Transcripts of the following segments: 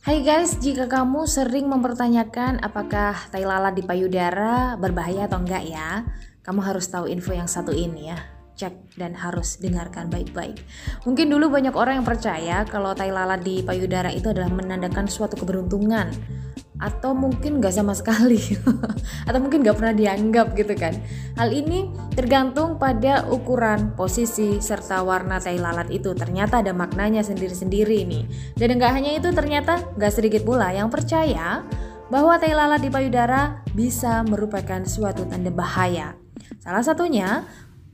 Hai guys, jika kamu sering mempertanyakan apakah tai lalat di payudara berbahaya atau enggak ya, kamu harus tahu info yang satu ini ya. Cek dan harus dengarkan baik-baik. Mungkin dulu banyak orang yang percaya kalau tai lalat di payudara itu adalah menandakan suatu keberuntungan atau mungkin gak sama sekali. Atau mungkin gak pernah dianggap gitu kan. Hal ini tergantung pada ukuran posisi serta warna tai lalat itu. Ternyata ada maknanya sendiri-sendiri nih. Dan gak hanya itu ternyata gak sedikit pula yang percaya bahwa tai lalat di payudara bisa merupakan suatu tanda bahaya. Salah satunya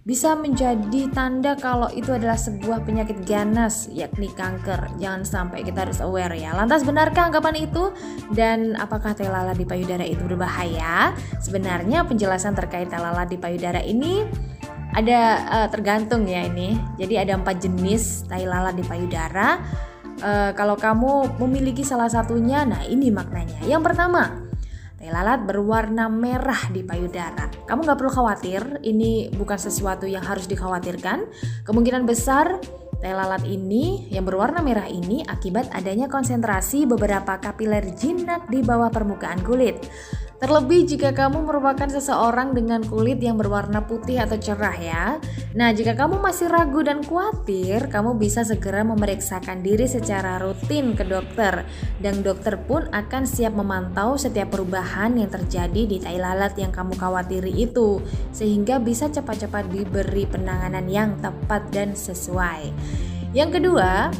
bisa menjadi tanda kalau itu adalah sebuah penyakit ganas yakni kanker. Jangan sampai kita harus aware ya. Lantas benarkah anggapan itu dan apakah teh lalat di payudara itu berbahaya? Sebenarnya penjelasan terkait teh lalat di payudara ini ada uh, tergantung ya ini. Jadi ada empat jenis tai di payudara. Uh, kalau kamu memiliki salah satunya, nah ini maknanya. Yang pertama, Tai lalat berwarna merah di payudara. Kamu nggak perlu khawatir, ini bukan sesuatu yang harus dikhawatirkan. Kemungkinan besar Tai lalat ini yang berwarna merah ini akibat adanya konsentrasi beberapa kapiler jinak di bawah permukaan kulit. Terlebih jika kamu merupakan seseorang dengan kulit yang berwarna putih atau cerah ya. Nah, jika kamu masih ragu dan khawatir, kamu bisa segera memeriksakan diri secara rutin ke dokter dan dokter pun akan siap memantau setiap perubahan yang terjadi di tai lalat yang kamu khawatiri itu sehingga bisa cepat-cepat diberi penanganan yang tepat dan sesuai. Yang kedua,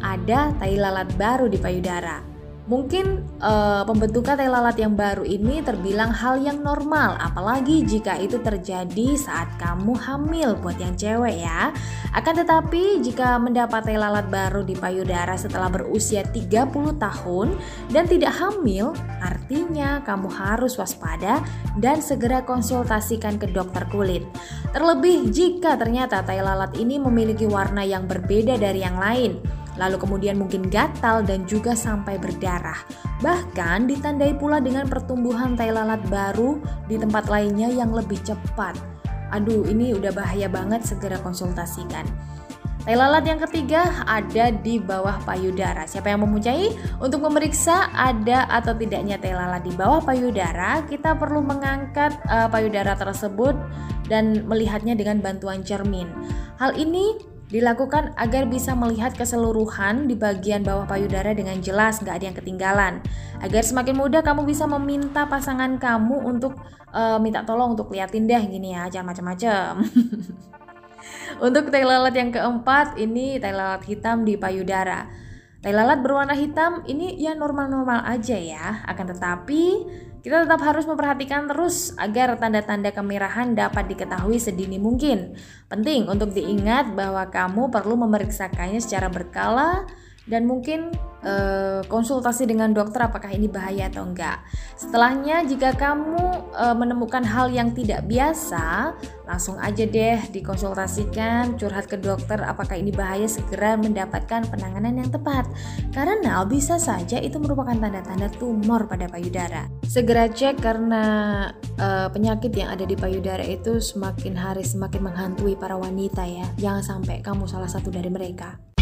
ada tai lalat baru di payudara. Mungkin uh, pembentukan tai lalat yang baru ini terbilang hal yang normal, apalagi jika itu terjadi saat kamu hamil buat yang cewek ya. Akan tetapi jika mendapat tai lalat baru di payudara setelah berusia 30 tahun dan tidak hamil, artinya kamu harus waspada dan segera konsultasikan ke dokter kulit. Terlebih jika ternyata tai lalat ini memiliki warna yang berbeda dari yang lain lalu kemudian mungkin gatal dan juga sampai berdarah. Bahkan ditandai pula dengan pertumbuhan tai lalat baru di tempat lainnya yang lebih cepat. Aduh, ini udah bahaya banget, segera konsultasikan. Tai lalat yang ketiga ada di bawah payudara. Siapa yang mempunyai? Untuk memeriksa ada atau tidaknya tai lalat di bawah payudara, kita perlu mengangkat uh, payudara tersebut dan melihatnya dengan bantuan cermin. Hal ini Dilakukan agar bisa melihat keseluruhan di bagian bawah payudara dengan jelas, nggak ada yang ketinggalan. Agar semakin mudah kamu bisa meminta pasangan kamu untuk uh, minta tolong untuk liatin deh gini ya, jangan macam-macam. untuk tai yang keempat, ini tai hitam di payudara. Tai lalat berwarna hitam ini ya normal-normal aja ya, akan tetapi kita tetap harus memperhatikan terus agar tanda-tanda kemerahan dapat diketahui sedini mungkin. Penting untuk diingat bahwa kamu perlu memeriksakannya secara berkala dan mungkin uh, konsultasi dengan dokter apakah ini bahaya atau enggak. Setelahnya jika kamu uh, menemukan hal yang tidak biasa, langsung aja deh dikonsultasikan, curhat ke dokter apakah ini bahaya segera mendapatkan penanganan yang tepat. Karena bisa saja itu merupakan tanda-tanda tumor pada payudara. Segera cek karena uh, penyakit yang ada di payudara itu semakin hari semakin menghantui para wanita ya. Jangan sampai kamu salah satu dari mereka.